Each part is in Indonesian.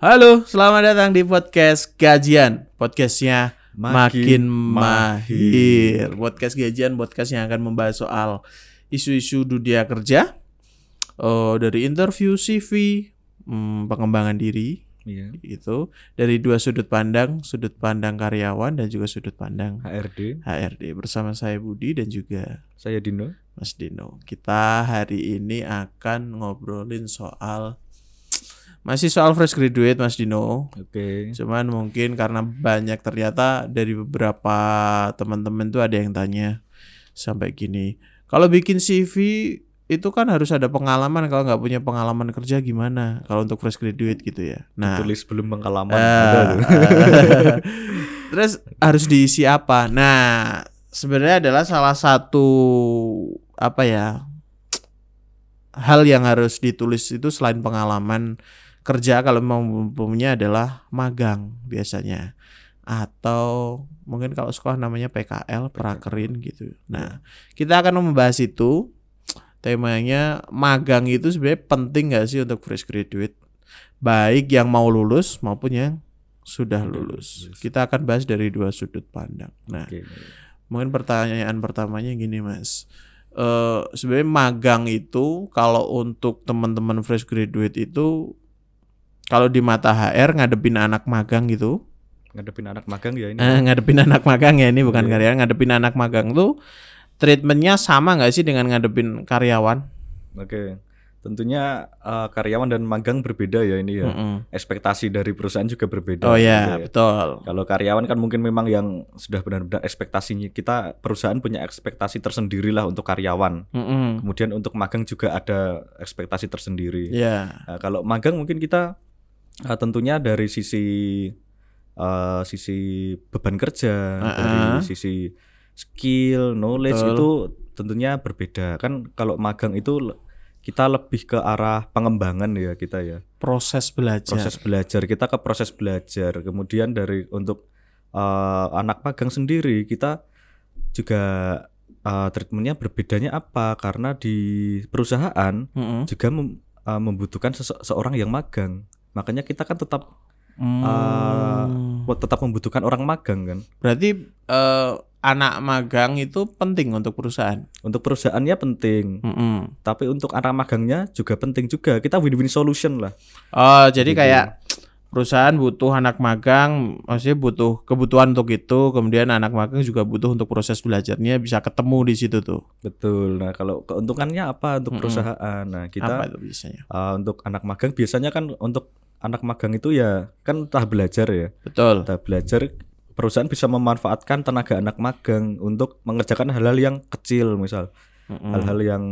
Halo, selamat datang di podcast Gajian. Podcastnya makin, Makin mahir. Podcast Gajian, podcast yang akan membahas soal isu-isu dunia kerja, oh, dari interview CV, hmm, pengembangan diri, Iya. itu dari dua sudut pandang, sudut pandang karyawan dan juga sudut pandang HRD. HRD bersama saya Budi dan juga Saya Dino. Mas Dino. Kita hari ini akan ngobrolin soal masih soal fresh graduate Mas Dino. Oke. Cuman mungkin karena banyak ternyata dari beberapa teman-teman tuh ada yang tanya sampai gini. Kalau bikin CV itu kan harus ada pengalaman. Kalau nggak punya pengalaman kerja gimana? Kalau untuk fresh graduate gitu ya. Nah, Tulis belum pengalaman. Ada tuh. terus harus diisi apa? Nah, sebenarnya adalah salah satu apa ya hal yang harus ditulis itu selain pengalaman kerja kalau mau punya adalah magang biasanya atau mungkin kalau sekolah namanya PKL prakerin gitu. Nah, kita akan membahas itu. Temanya magang itu sebenarnya penting nggak sih untuk fresh graduate? Baik yang mau lulus maupun yang sudah lulus. lulus. Kita akan bahas dari dua sudut pandang. Nah, Oke. mungkin pertanyaan pertamanya gini, Mas. Eh sebenarnya magang itu kalau untuk teman-teman fresh graduate itu kalau di mata HR ngadepin anak magang gitu, Ngadepin anak magang ya ini. eh, ngadepin anak magang ya ini bukan Iya. karyawan, ngadepin anak magang tuh treatmentnya sama nggak sih dengan ngadepin karyawan? Oke. Tentunya eh, karyawan dan magang berbeda ya ini ya. Mm-mm. Ekspektasi dari perusahaan juga berbeda. Oh gitu ya, betul. Kalau karyawan kan mungkin memang yang sudah benar-benar ekspektasinya kita perusahaan punya ekspektasi tersendiri lah untuk karyawan. Mm-mm. Kemudian untuk magang juga ada ekspektasi tersendiri. Ya, Nah, kalau magang mungkin kita uh, tentunya dari sisi uh, sisi beban kerja, Uh-uh. dari sisi skill, knowledge Betul. itu tentunya berbeda. Kan kalau magang itu kita lebih ke arah pengembangan ya kita ya. proses belajar. Proses belajar kita ke proses belajar. Kemudian dari untuk uh, anak magang sendiri kita juga uh, treatmentnya berbedanya apa? Karena di perusahaan Mm-mm. juga mem- uh, membutuhkan sese- seorang yang magang. Makanya kita kan tetap Hmm. uh, tetap membutuhkan orang magang kan. Berarti eh, anak magang itu penting untuk perusahaan. Untuk perusahaannya penting, Mm-mm. tapi untuk anak magangnya juga penting juga. Kita win-win solution lah. Oh, jadi Gitu. kayak perusahaan butuh anak magang, maksudnya butuh kebutuhan untuk itu, kemudian anak magang juga butuh untuk proses belajarnya bisa ketemu di situ tuh. Betul. Nah, kalau keuntungannya apa untuk perusahaan? Nah, Apa kita itu biasanya? uh, untuk anak magang biasanya kan untuk anak magang itu ya kan tahap belajar ya. Betul. Tahap belajar perusahaan bisa memanfaatkan tenaga anak magang untuk mengerjakan hal-hal yang kecil misal hal-hal yang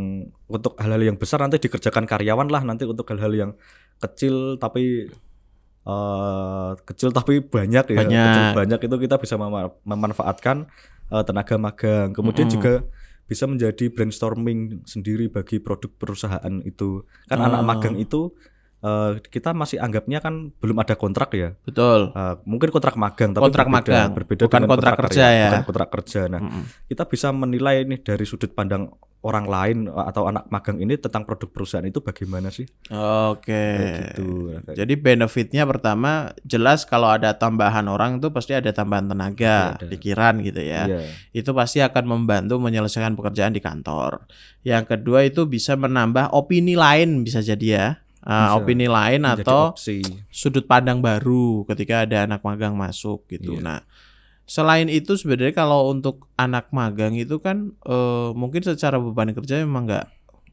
untuk hal-hal yang besar nanti dikerjakan karyawan lah nanti untuk hal-hal yang kecil tapi eh kecil tapi banyak ya Banyak. kecil banyak itu kita bisa mema- memanfaatkan eh, tenaga magang kemudian Mm-mm. juga bisa menjadi brainstorming sendiri bagi produk perusahaan itu kan anak Oh. magang itu eh, kita masih anggapnya kan belum ada kontrak ya Betul. Eh, mungkin kontrak magang tapi Kontrak berbeda, magang, berbeda bukan dengan kontrak kerja karya, ya. bukan kontrak kerja nah Mm-mm. kita bisa menilai nih dari sudut pandang orang lain uh, atau anak magang ini tentang produk perusahaan itu bagaimana sih? Oke. Kayak gitu. Kayak- Jadi benefitnya pertama jelas kalau ada tambahan orang itu pasti ada tambahan tenaga, Ada. pikiran gitu ya. Iya. itu pasti akan membantu menyelesaikan pekerjaan di kantor. Yang kedua itu bisa menambah opini lain bisa jadi ya. Uh, Bisa. opini lain atau opsi. sudut pandang baru ketika ada anak magang masuk gitu. Iya. Nah, selain itu sebenarnya kalau untuk anak magang itu kan eh, mungkin secara beban kerja memang nggak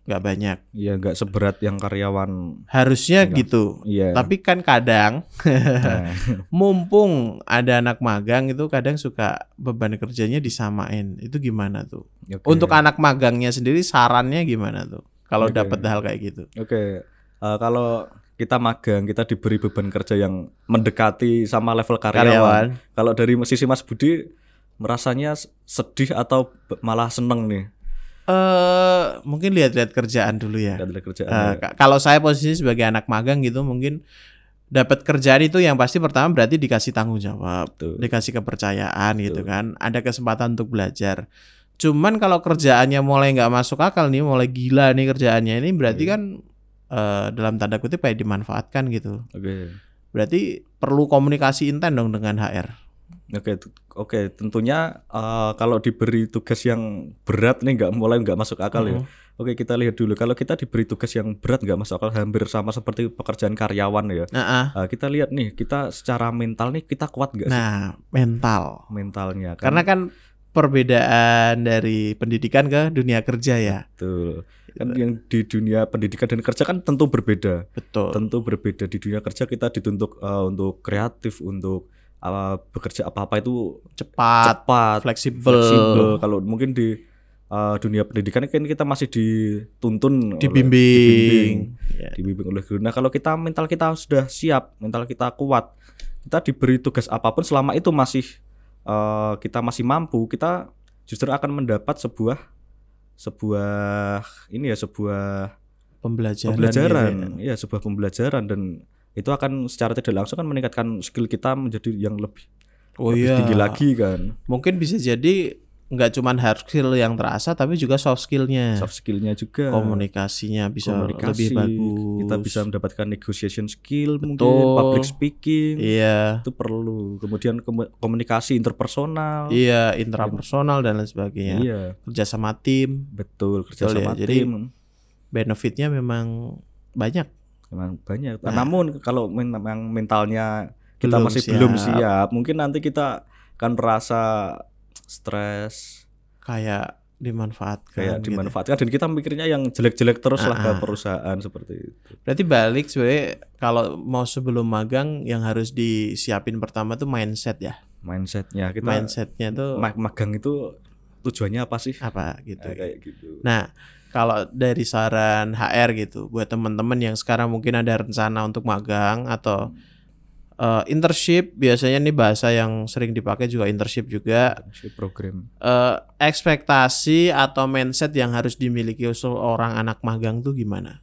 nggak banyak. Iya nggak seberat yang karyawan. Harusnya Enggak. gitu. Iya. Tapi kan kadang Nah, mumpung ada anak magang itu kadang suka beban kerjanya disamain. Itu gimana tuh? oke. Untuk anak magangnya sendiri sarannya gimana tuh? Kalau Oke. dapat hal kayak gitu. Oke. Eh, kalau kita magang kita diberi beban kerja yang mendekati sama level karyawan. Karyawan. Kalau dari sisi Mas Budi merasanya sedih atau malah seneng nih Eh mungkin lihat-lihat kerjaan dulu ya. dari kerjaan? Eh, ka- kalau saya posisi sebagai anak magang gitu mungkin dapat kerjaan itu yang pasti pertama berarti dikasih tanggung jawab, Betul. dikasih kepercayaan gitu Betul. kan, ada kesempatan untuk belajar. Cuman kalau kerjaannya mulai nggak masuk akal nih, mulai gila nih kerjaannya ini berarti Iya. kan eh, dalam tanda kutip kayak dimanfaatkan gitu. Oke. Berarti perlu komunikasi intens dong dengan HR. Oke, tu- oke. Tentunya eh, kalau diberi tugas yang berat nih nggak mulai nggak masuk akal ya. Oke, kita lihat dulu. Kalau kita diberi tugas yang berat nggak masuk akal, hampir sama seperti pekerjaan karyawan ya. Nah, ah. Eh, kita lihat nih, kita secara mental nih kita kuat nggak sih nah mental. mentalnya? Kan? Karena kan perbedaan dari pendidikan ke dunia kerja ya. Betul. Kan yang di dunia pendidikan dan kerja kan tentu berbeda. Betul. Tentu berbeda di dunia kerja kita dituntut eh, untuk kreatif, untuk eh, bekerja apa-apa itu Cepat, cepat, fleksibel. fleksibel. Kalau mungkin di uh, dunia pendidikan kan kita masih dituntun oleh- dibimbing. Ya. dibimbing oleh guru. Nah, kalau kita mental kita sudah siap, mental kita kuat, kita diberi tugas apa pun selama itu masih uh, kita masih mampu, kita justru akan mendapat sebuah sebuah ini ya sebuah Pembelajaran. pembelajaran, gitu ya. ya sebuah pembelajaran dan itu akan secara tidak langsung kan meningkatkan skill kita menjadi yang lebih, Oh lebih iya. tinggi lagi kan. Mungkin bisa jadi nggak cuman hard skill yang terasa tapi juga soft skillnya. Soft skillnya juga. Komunikasinya bisa komunikasi, lebih bagus. kita bisa mendapatkan negotiation skill mungkin Betul. public speaking Iya. itu perlu kemudian komu- komunikasi interpersonal Iya, intrapersonal dan lain sebagainya. Iya, Kerja sama tim, betul kerja Betul ya, sama jadi- tim benefitnya memang banyak. memang banyak Nah. namun kalau memang mentalnya kita Belum masih siap. belum siap mungkin nanti kita akan merasa stres Kayak dimanfaatkan. kayak gitu. dimanfaatkan dan kita mikirnya yang jelek-jelek terus lah ke Ah, ah. perusahaan seperti itu Berarti balik sebenarnya kalau mau sebelum magang yang harus disiapin pertama tuh mindset ya. mindsetnya kita Mindsetnya tuh ma- magang itu tujuannya apa sih apa gitu. Nah, kayak gitu Nah, kalau dari saran HR gitu buat teman-teman yang sekarang mungkin ada rencana untuk magang atau eh, internship biasanya nih bahasa yang sering dipakai juga internship juga Si program eh, ekspektasi atau mindset yang harus dimiliki seorang anak magang tuh gimana?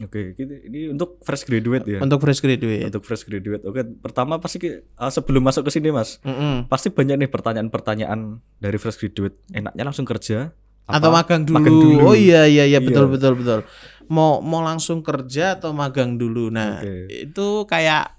Oke, gitu. ini untuk fresh graduate ya. Untuk fresh graduate. Untuk fresh graduate. Oke, pertama pasti uh, sebelum masuk ke sini, Mas, Mm-mm. pasti banyak nih pertanyaan-pertanyaan dari fresh graduate. Enaknya langsung kerja apa Atau magang dulu. magang dulu? Oh iya iya iya betul Iya. betul betul. Mau mau langsung kerja atau magang dulu. Nah, Oke. itu kayak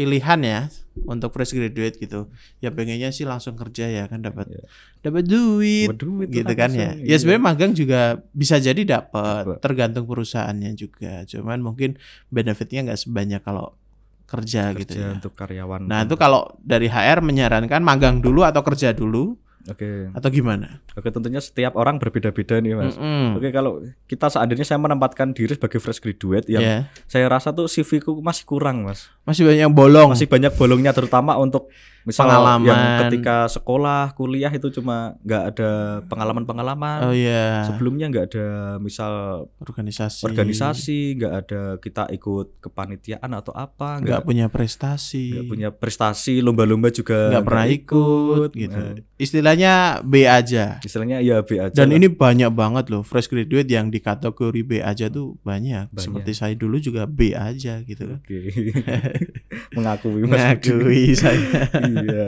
pilihan ya untuk fresh graduate gitu. Ya pengennya sih langsung kerja ya kan dapat Iya. dapat duit duit gitu kan ya. Ya iya. sebenarnya magang juga bisa jadi Dapat. tergantung perusahaannya juga. Cuman mungkin benefitnya nggak sebanyak kalau kerja, gitu kerja ya. untuk karyawan. Nah, itu kalau dari HR menyarankan magang dulu atau kerja dulu Oke. atau gimana? Oke, tentunya setiap orang berbeda-beda nih, Mas. Mm-mm. Misal Oke, kalau kita seandainya saya menempatkan diri sebagai fresh graduate yang Ya. saya rasa tuh CV ku masih kurang, Mas. Masih banyak yang bolong. Masih banyak bolongnya terutama untuk misal Pengalaman. yang ketika sekolah, kuliah itu cuma nggak ada pengalaman-pengalaman. Oh iya. Sebelumnya nggak ada misal organisasi. organisasi, nggak ada kita ikut kepanitiaan atau apa, nggak punya prestasi. nggak punya prestasi, lomba-lomba juga nggak pernah ikut gitu. Nah, Istilahnya B aja. istilahnya ya B aja. Dan lah. ini banyak banget loh fresh graduate yang di kategori B aja tuh banyak. Banyak. Seperti saya dulu juga B aja gitu kan. Oke. Mengakui Mas. Mengakui saya. iya.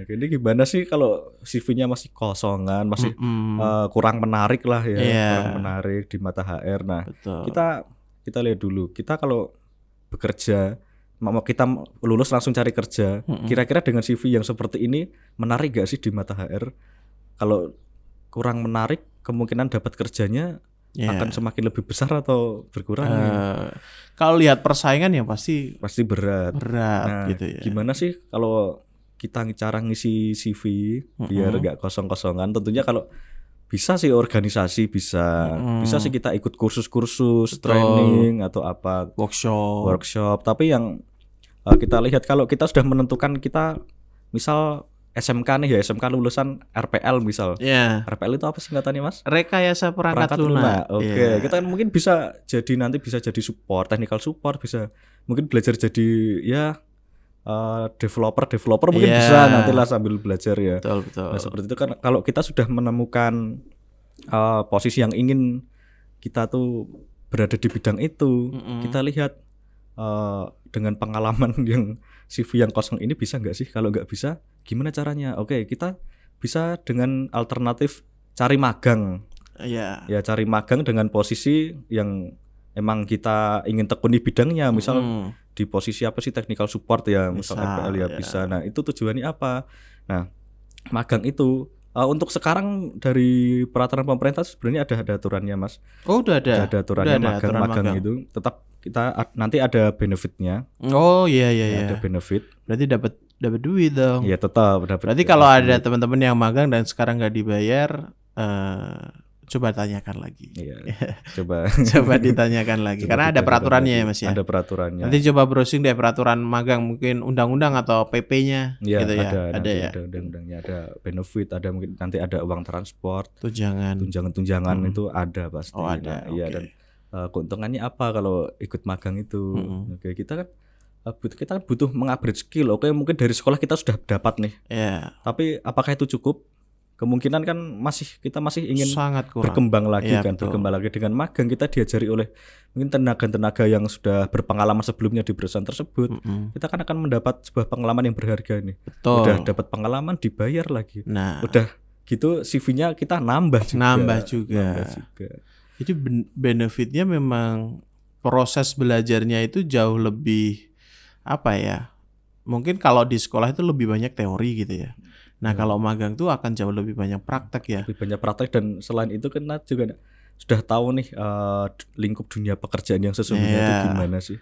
Oke, ini gimana sih kalau CV-nya masih kosongan, masih Mm-mm, eh, kurang menarik lah ya, Iya. kurang menarik di mata HR. Nah, betul. kita kita lihat dulu. Kita kalau bekerja mau kita lulus langsung cari kerja, Mm-mm. kira-kira dengan CV yang seperti ini menarik gak sih di mata HR? Kalau kurang menarik, kemungkinan dapat kerjanya Ya. akan semakin lebih besar atau berkurang? nih? Eh, kalau lihat persaingan ya pasti Pasti berat. berat Nah, gitu ya. Gimana sih kalau kita cara ngisi CV biar Mm-mm. nggak kosong-kosongan? Tentunya kalau bisa sih organisasi bisa, bisa sih kita ikut kursus-kursus, training atau apa Workshop. workshop. Tapi yang uh, kita lihat kalau kita sudah menentukan kita misal SMK nih ya SMK lulusan RPL misal. Ya. RPL itu apa singkatannya mas? Rekayasa perangkat, lunak. Oke, Iya. kita kan mungkin bisa jadi nanti bisa jadi support, technical support bisa mungkin belajar jadi ya uh, developer developer mungkin Iya. bisa nantilah sambil belajar ya. betul betul. Nah, seperti itu kan kalau kita sudah menemukan uh, posisi yang ingin kita tuh berada di bidang itu, Mm-mm. kita lihat uh, dengan pengalaman yang CV yang kosong ini bisa nggak sih? Kalau nggak bisa, gimana caranya? Oke, kita bisa dengan alternatif cari magang Iya. ya cari magang dengan posisi yang emang kita ingin tekuni bidangnya misal Mm. di posisi apa sih technical support ya, misal Bisa, FPL ya ya. bisa. Nah, itu tujuannya apa? Nah, magang itu eh, untuk sekarang dari peraturan pemerintah sebenarnya ada ada aturannya, Mas. Oh, udah ada. Ada, ada aturannya Udah ada magang, aturan magang magang. itu tetap kita nanti ada benefitnya, Oh, iya iya iya. ada benefit. Berarti dapat dapat duit dong. Ya tetap dapat. Berarti kalau ada teman-teman yang magang dan sekarang nggak dibayar, eh coba tanyakan lagi. Iya, coba coba ditanyakan lagi. Coba Karena ada peraturannya lagi. ya Mas ya. Ada peraturannya. Nanti coba browsing deh peraturan magang mungkin undang-undang atau PP-nya Iya, gitu ya. ada, Ada, nanti ya. ada undang-undangnya, ada benefit, ada mungkin nanti ada uang transport, Tunjangan. tunjangan-tunjangan Hmm. itu ada pasti. Oh, ada. Nah, Iya oke. dan eh, keuntungannya apa kalau ikut magang itu? Mm-mm. Oke, kita kan eh, butuh kita kan butuh mengupgrade skill. Oke, mungkin dari sekolah kita sudah dapat nih. Ya, Tapi apakah itu cukup? Kemungkinan kan masih kita masih ingin sangat kurang. berkembang lagi Iya, kan, betul. berkembang lagi dengan magang kita diajari oleh mungkin tenaga-tenaga yang sudah berpengalaman sebelumnya di perusahaan tersebut. Mm-mm. Kita kan akan mendapat sebuah pengalaman yang berharga nih. Betul. Udah dapat pengalaman dibayar lagi. Nah, Udah gitu CV-nya kita nambah juga. Nambah juga. Nambah juga. jadi ben- benefitnya memang proses belajarnya itu jauh lebih apa ya? Mungkin kalau di sekolah itu lebih banyak teori gitu ya. Nah, Ya. kalau magang tuh akan jauh lebih banyak praktek ya. Lebih banyak praktek dan selain itu kan kita juga sudah tahu nih eh, lingkup dunia pekerjaan yang sesungguhnya itu Iya. gimana sih.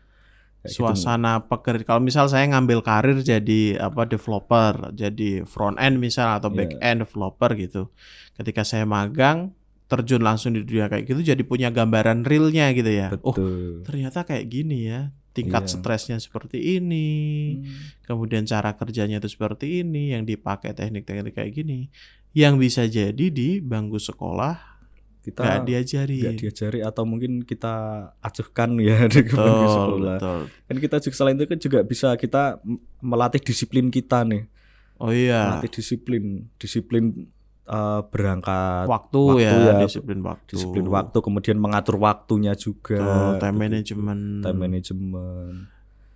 Kayak gitu. suasana pekerja kalau misal saya ngambil karir jadi apa developer jadi front end misal atau Iya. back end developer gitu ketika saya magang terjun langsung di dunia kayak gitu jadi punya gambaran realnya gitu ya oh Betul. ternyata kayak gini ya tingkat Iya. stresnya seperti ini Hmm. kemudian cara kerjanya itu seperti ini yang dipakai teknik-teknik kayak gini yang bisa jadi di bangku sekolah kita nggak diajari nggak diajari atau mungkin kita acuhkan ya di bangku sekolah. betul Kan kita juga selain itu kan juga bisa kita melatih disiplin kita nih. oh iya Melatih disiplin, disiplin eh, berangkat waktu, waktu ya, ya, disiplin waktu. disiplin waktu kemudian mengatur waktunya juga Betul, time management. time management.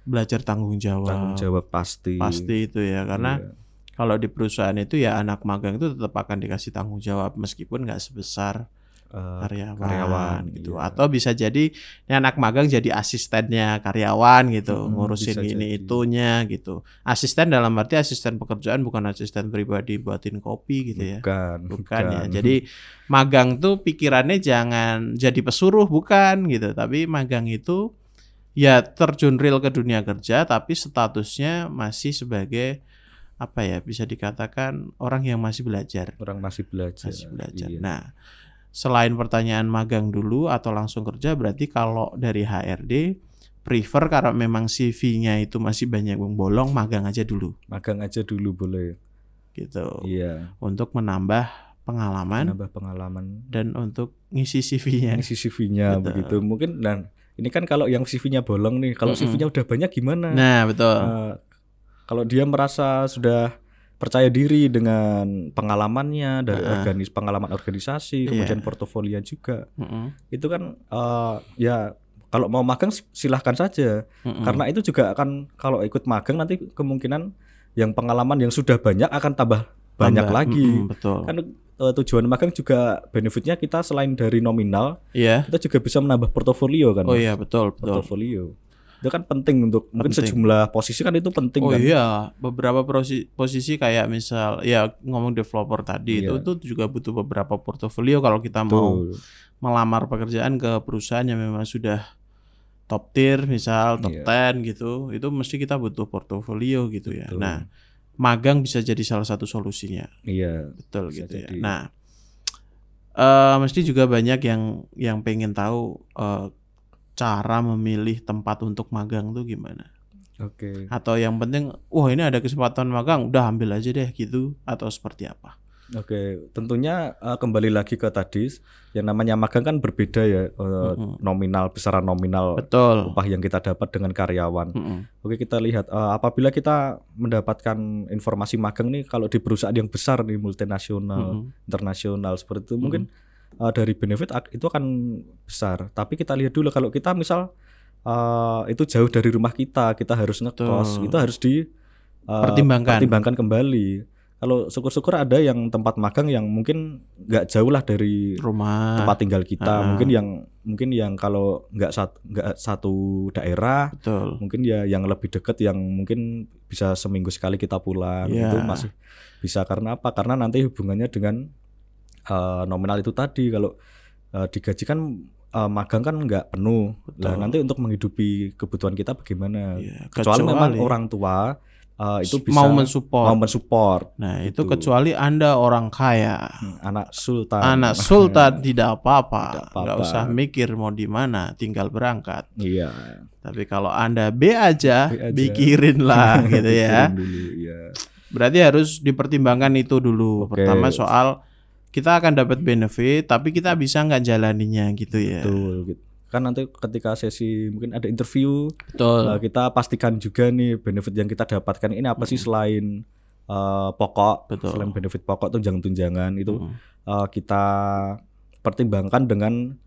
Belajar tanggung jawab. Tanggung jawab pasti. Pasti itu ya karena Iya. kalau di perusahaan itu ya anak magang itu tetap akan dikasih tanggung jawab meskipun nggak sebesar Eh, karyawan, karyawan, gitu. Iya. atau bisa jadi ini anak magang jadi asistennya karyawan gitu. Mm-mm, ngurusin ini jadi. itunya gitu. Asisten dalam arti asisten pekerjaan bukan asisten pribadi buatin kopi gitu ya. Bukan bukan ya. Jadi magang tuh pikirannya jangan jadi pesuruh bukan gitu. Tapi magang itu ya terjun real ke dunia kerja tapi statusnya masih sebagai apa ya bisa dikatakan orang yang masih belajar. Orang masih belajar masih belajar. Iya. nah selain pertanyaan magang dulu atau langsung kerja berarti kalau dari HRD prefer karena memang CV-nya itu masih banyak yang bolong magang aja dulu magang aja dulu boleh gitu iya untuk menambah pengalaman nambah pengalaman dan untuk ngisi CV-nya. isi CV-nya Betul. begitu mungkin dan ini kan kalau yang CV-nya bolong nih kalau Mm-mm. CV-nya udah banyak gimana Nah, betul. Eh, kalau dia merasa sudah percaya diri dengan pengalamannya dari Heeh. organis pengalaman organisasi Iya. kemudian portofolio juga Mm-mm, itu kan eh, ya kalau mau magang silahkan saja mm-mm. karena itu juga akan kalau ikut magang nanti kemungkinan yang pengalaman yang sudah banyak akan tambah banyak Tambah, lagi mm-mm, betul. kan eh, tujuan magang juga benefitnya kita selain dari nominal Iya. kita juga bisa menambah portofolio kan Oh iya, betul, betul. portofolio itu kan penting untuk mungkin Penting. sejumlah posisi kan itu penting Oh kan iya, beberapa prosi- posisi kayak misal ya ngomong developer tadi itu Iya. tuh juga butuh beberapa portofolio kalau kita mau Betul. melamar pekerjaan ke perusahaan yang memang sudah top tier misal top Iya. 10 gitu, itu mesti kita butuh portofolio gitu ya. Betul. Nah, magang bisa jadi salah satu solusinya. iya Betul gitu ya. jadi. Nah, eh mesti juga banyak yang yang pengen tahu eh, cara memilih tempat untuk magang tuh gimana. oke Atau yang penting, wah ini ada kesempatan magang, udah ambil aja deh gitu. Atau seperti apa? oke tentunya eh, kembali lagi ke tadi yang namanya magang kan berbeda ya eh, Mm-mm. nominal besaran nominal Betul. upah yang kita dapat dengan karyawan Mm-mm. Oke kita lihat eh, apabila kita mendapatkan informasi magang nih kalau di perusahaan yang besar nih multinasional Mm-mm. internasional seperti itu mungkin eh, dari benefit itu akan besar tapi kita lihat dulu kalau kita misal eh, itu jauh dari rumah kita kita harus ngekos Betul. itu harus di eh, Pertimbangkan. pertimbangkan kembali kalau syukur-syukur ada yang tempat magang yang mungkin nggak jauh lah dari Rumah. tempat tinggal kita. Ah. Mungkin yang mungkin yang kalau nggak satu nggak satu daerah, Betul. mungkin ya yang lebih deket yang mungkin bisa seminggu sekali kita pulang Iya. itu masih bisa karena apa? Karena nanti hubungannya dengan eh, nominal itu tadi kalau eh, digaji kan eh, magang kan nggak penuh. Nah, Betul. nanti untuk menghidupi kebutuhan kita bagaimana? Iya, Kecuali, memang kecuali orang tua eh, itu bisa mau mensupport. mau mensupport Nah, itu Gitu. kecuali Anda orang kaya. Hmm, anak sultan. Anak sultan tidak apa-apa. Tidak apa-apa. Nggak usah mikir mau di mana, tinggal berangkat. Iya. Tapi kalau Anda B aja, B aja. pikirin lah gitu ya. Pikirin dulu, iya. Berarti harus dipertimbangkan itu dulu. Oke. Pertama soal kita akan dapat benefit, tapi kita bisa nggak jalaninya gitu ya. Betul. gitu. Kan nanti ketika sesi mungkin ada interview, Betul. eh, kita pastikan juga nih benefit yang kita dapatkan ini apa sih selain eh, pokok, Betul. selain benefit pokok tunjangan-tunjangan itu Mm. eh, kita pertimbangkan dengan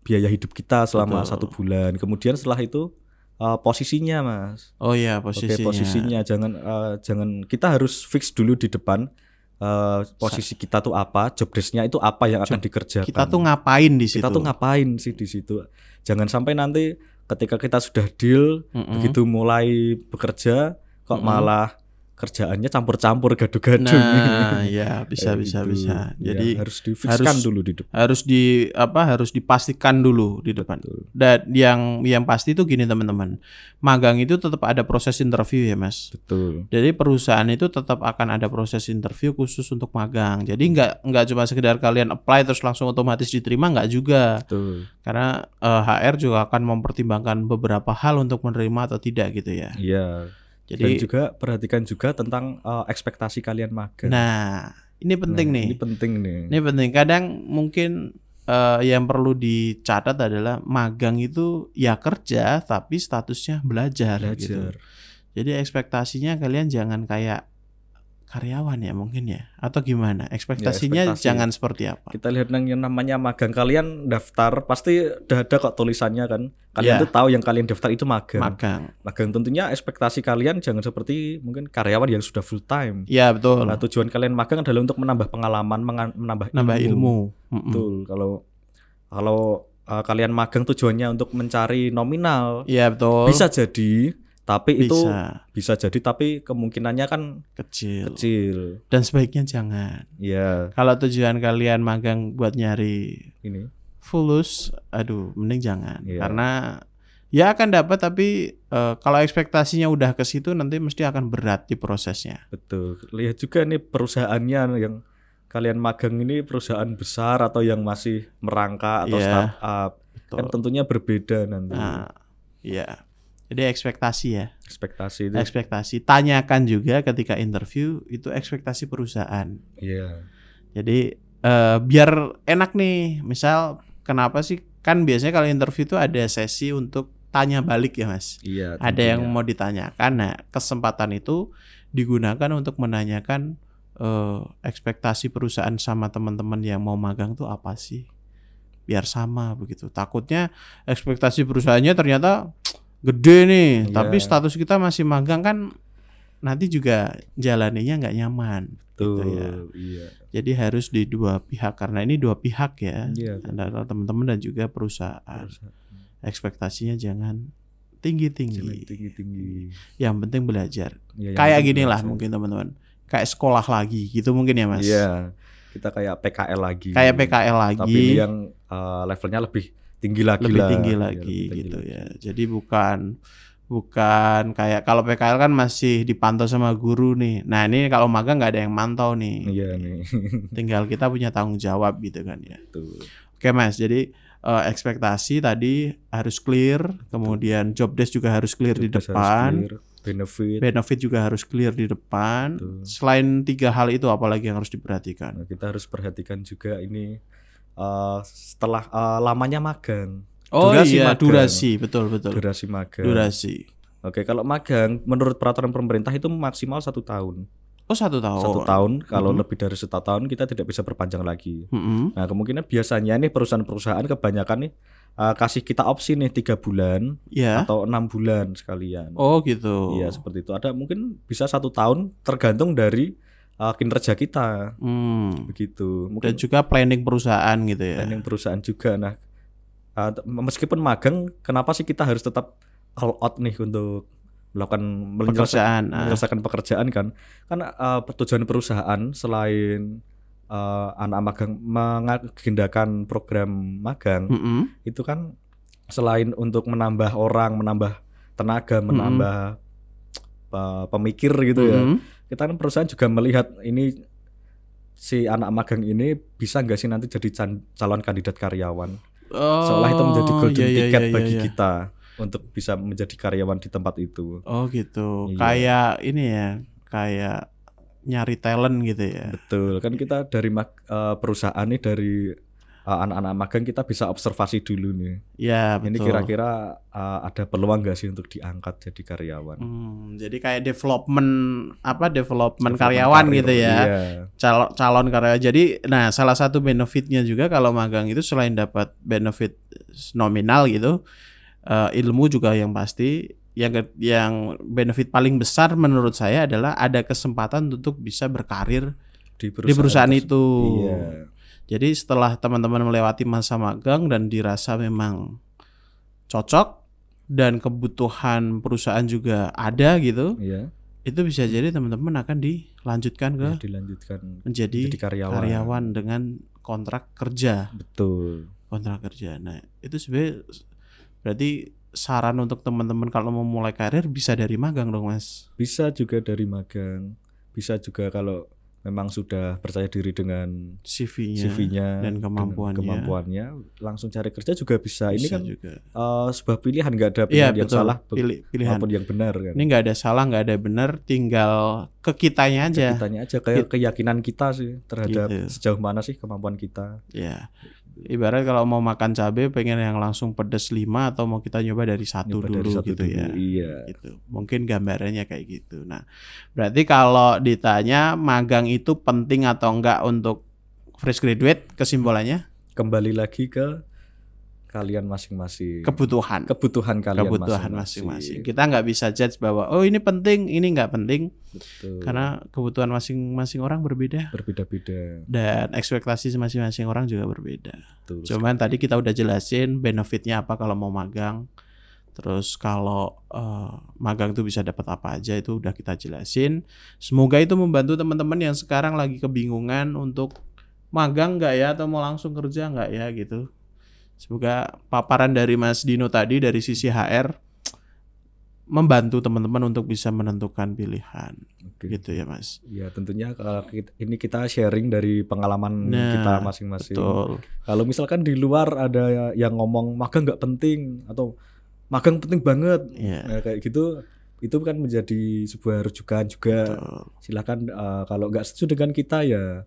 biaya hidup kita selama Betul. satu bulan. Kemudian setelah itu eh, posisinya, mas. Oh iya Oke, posisinya. posisinya jangan eh, jangan kita harus fix dulu di depan eh, posisi kita tuh apa, job desk-nya itu apa yang akan dikerjakan. Kita tuh ngapain di situ? Kita tuh ngapain sih di situ? Jangan sampai nanti ketika kita sudah deal Mm-mm. begitu mulai bekerja kok Mm-mm. malah kerjaannya campur-campur gaduh-gaduh Nah, ya bisa Kayak bisa gitu. bisa. Ya, Jadi harus difixkan harus- dulu di depan. harus di apa harus dipastikan dulu di depan. Betul. Dan yang yang pasti itu gini teman-teman. Magang itu tetap ada proses interview ya, Mas. Betul. Jadi perusahaan itu tetap akan ada proses interview khusus untuk magang. Jadi nggak nggak cuma sekedar kalian apply terus langsung otomatis diterima nggak juga. Betul. Karena eh, HR juga akan mempertimbangkan beberapa hal untuk menerima atau tidak gitu ya. Iya. Dan Jadi juga perhatikan juga tentang eh, ekspektasi kalian magang. nah, ini penting Nah, nih. Ini penting nih. Ini penting. Kadang mungkin eh, yang perlu dicatat adalah magang itu ya kerja tapi statusnya belajar, gitu. Belajar. Jadi ekspektasinya kalian jangan kayak karyawan ya mungkin ya atau gimana? Ekspektasinya ekspektasi. jangan seperti apa? Kita lihat yang namanya magang kalian daftar pasti udah ada kok tulisannya kan. Kalian Ya. tuh tahu yang kalian daftar itu magang. Magang. Magang tentunya ekspektasi kalian jangan seperti mungkin karyawan yang sudah full time. Ya betul. Nah, tujuan kalian magang adalah untuk menambah pengalaman, menambah Nambah ilmu. Mm-mm. Betul. Kalau kalau uh, kalian magang tujuannya untuk mencari nominal, Iya betul. bisa jadi, tapi itu Bisa. bisa jadi tapi kemungkinannya kan kecil. kecil. Dan sebaiknya jangan. Ya, Kalau tujuan kalian magang buat nyari ini. fulus, aduh, mending jangan. Iya. Karena ya akan dapat tapi eh, kalau ekspektasinya udah ke situ nanti mesti akan berat di prosesnya. Betul. Lihat juga nih perusahaannya yang kalian magang ini perusahaan besar atau yang masih merangkak atau Iya. startup. Betul. Kan tentunya berbeda nanti. Nah, iya. Jadi ekspektasi ya, Ekspektasi itu. ekspektasi. Tanyakan juga ketika interview itu ekspektasi perusahaan. Iya. Jadi eh, biar enak nih, misal kenapa sih kan biasanya kalau interview itu ada sesi untuk tanya balik ya mas. Iya. Ada yang mau ditanyakan. Nah kesempatan itu digunakan untuk menanyakan eh, ekspektasi perusahaan sama teman-teman yang mau magang tuh apa sih? Biar sama begitu. Takutnya ekspektasi perusahaannya ternyata gede nih, Iya. tapi status kita masih magang kan nanti juga jalaninya nggak nyaman. Betul. gitu ya. Iya. Jadi harus di dua pihak karena ini dua pihak ya, Iya. antara teman-teman dan juga perusahaan. Ekspektasinya jangan tinggi-tinggi. tinggi tinggi. Yang penting belajar. Ya, yang Kayak penting gini lah mungkin teman-teman. Kayak sekolah lagi gitu mungkin ya Mas. Iya. Kita kayak PKL lagi. Kayak PKL lagi. Tapi yang uh, levelnya lebih tinggi lagi lebih lah. tinggi Iya, lagi lebih tinggi gitu lagi. ya. Jadi bukan bukan kayak kalau PKL kan masih dipantau sama guru nih. Nah ini kalau magang nggak ada yang mantau nih. Iya nih. Tinggal kita punya tanggung jawab gitu kan ya. Tuh. Oke mas, jadi eh, ekspektasi tadi harus clear, kemudian job desk juga harus clear di Tugas harus depan, clear, benefit. benefit juga harus clear di depan. Betul. Selain tiga hal itu, apalagi yang harus diperhatikan? Nah, kita harus perhatikan juga ini uh, setelah uh, lamanya magang. Oh Durasi iya, magang. durasi, betul betul. Durasi magang. Durasi. Oke, kalau magang menurut peraturan pemerintah itu maksimal satu tahun. Oh satu tahun. Satu tahun. Kalau Mhm. lebih dari satu tahun kita tidak bisa perpanjang lagi. Mm-mm. Nah, kemungkinan biasanya nih perusahaan-perusahaan kebanyakan nih uh, kasih kita opsi nih tiga bulan Ya. atau enam bulan sekalian. Oh gitu. Iya seperti itu. Ada mungkin bisa satu tahun tergantung dari uh, kinerja kita Hmm. begitu. Dan Mungkin juga planning perusahaan gitu ya. planning perusahaan juga. Nah, uh, meskipun magang, kenapa sih kita harus tetap all out nih untuk melakukan menyelesaikan, Pekerjaan. ah. menyelesaikan pekerjaan kan? Karena uh, tujuan perusahaan selain uh, anak magang mengagendakan program magang Mm-mm. itu kan selain untuk menambah orang, menambah tenaga, menambah uh, pemikir gitu ya. Kita kan perusahaan juga melihat ini si anak magang ini bisa nggak sih nanti jadi calon kandidat karyawan. Seolah itu menjadi Oh, golden iya, iya, ticket iya, bagi iya. kita untuk bisa menjadi karyawan di tempat itu. Oh gitu. Iya. Kayak ini ya, kayak nyari talent gitu ya. Betul, kan kita dari eh, perusahaan nih dari eh, anak-anak magang kita bisa observasi dulu nih. Ya Ini betul. kira-kira eh, ada peluang nggak sih untuk diangkat jadi karyawan? Hmm, jadi kayak development apa development, Development karyawan karir, gitu ya. Iya. Calon calon karyawan. Jadi nah salah satu benefitnya juga kalau magang itu selain dapat benefit nominal gitu, eh, ilmu juga yang pasti yang yang benefit paling besar menurut saya adalah ada kesempatan untuk bisa berkarir Di di perusahaan itu. Iya. Jadi setelah teman-teman melewati masa magang dan dirasa memang cocok dan kebutuhan perusahaan juga ada gitu, Iya. itu bisa jadi teman-teman akan dilanjutkan ke Ya, dilanjutkan menjadi jadi karyawan. karyawan dengan kontrak kerja, Betul. kontrak kerja. Nah, itu sebenarnya berarti saran untuk teman-teman kalau mau mulai karir bisa dari magang dong, Mas. Bisa juga dari magang. Bisa juga kalau memang sudah percaya diri dengan CV-nya CV-nya dan kemampuannya. kemampuannya langsung cari kerja juga bisa. Ini bisa kan juga. eh, sebuah pilihan nggak ada Iya, pilihan yang betul. salah Pilih, pilihan. maupun yang benar kan. Ini nggak ada salah, nggak ada benar, tinggal ke kitanya aja. Kitanya aja kayak keyakinan kita sih terhadap Gitu. sejauh mana sih kemampuan kita. Ya. Ibarat kalau mau makan cabai pengen yang langsung pedes 5 atau mau kita nyoba dari satu Nyoba dulu dari satu gitu dulu. ya. Iya. Gitu. Mungkin gambarannya kayak gitu. Nah, berarti kalau ditanya magang itu penting atau enggak untuk fresh graduate kesimpulannya Kembali lagi ke kalian masing-masing. kebutuhan. kebutuhan kalian kebutuhan masing-masing. Kita nggak bisa judge bahwa oh ini penting, ini nggak penting Betul. karena kebutuhan masing-masing orang berbeda berbeda-beda. dan ekspektasi masing-masing orang juga berbeda. Betul. Cuman tadi kita udah jelasin benefitnya apa kalau mau magang. Terus kalau eh, magang itu bisa dapat apa aja itu udah kita jelasin. Semoga itu membantu teman-teman yang sekarang lagi kebingungan untuk magang nggak ya atau mau langsung kerja nggak ya gitu. Semoga paparan dari Mas Dino tadi dari sisi HR membantu teman-teman untuk bisa menentukan pilihan Oke. gitu ya Mas. Ya tentunya kalau ini kita sharing dari pengalaman Nah, kita masing-masing. Betul. Kalau misalkan di luar ada yang ngomong magang nggak penting atau magang penting banget, Iya. Nah, kayak gitu, itu kan menjadi sebuah rujukan juga. Betul. Silakan eh, kalau nggak setuju dengan kita ya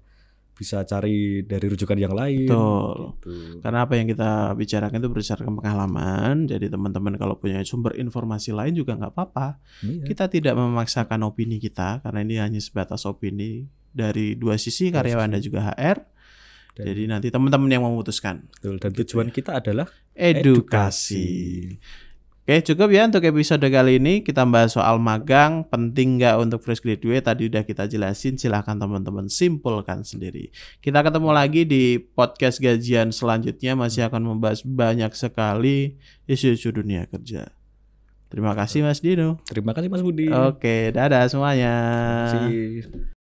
bisa cari dari rujukan yang lain. Betul. Gitu. Karena apa yang kita bicarakan itu berdasarkan pengalaman. Jadi teman-teman kalau punya sumber informasi lain juga nggak apa-apa. Iya. Kita tidak memaksakan opini kita karena ini hanya sebatas opini dari dua sisi Dua karyawan dan sisi. juga HR. Dan- Jadi nanti teman-teman yang memutuskan. Betul. Dan Gitu tujuan kita adalah Edukasi. Oke cukup ya untuk episode kali ini. Kita bahas soal magang. Penting nggak untuk fresh graduate? Tadi udah kita jelasin. Silahkan teman-teman simpulkan sendiri. Kita ketemu lagi di podcast gajian selanjutnya. Masih akan membahas banyak sekali isu-isu dunia kerja. Terima kasih Mas Dino. Terima kasih Mas Budi. oke dadah semuanya. Terima kasih.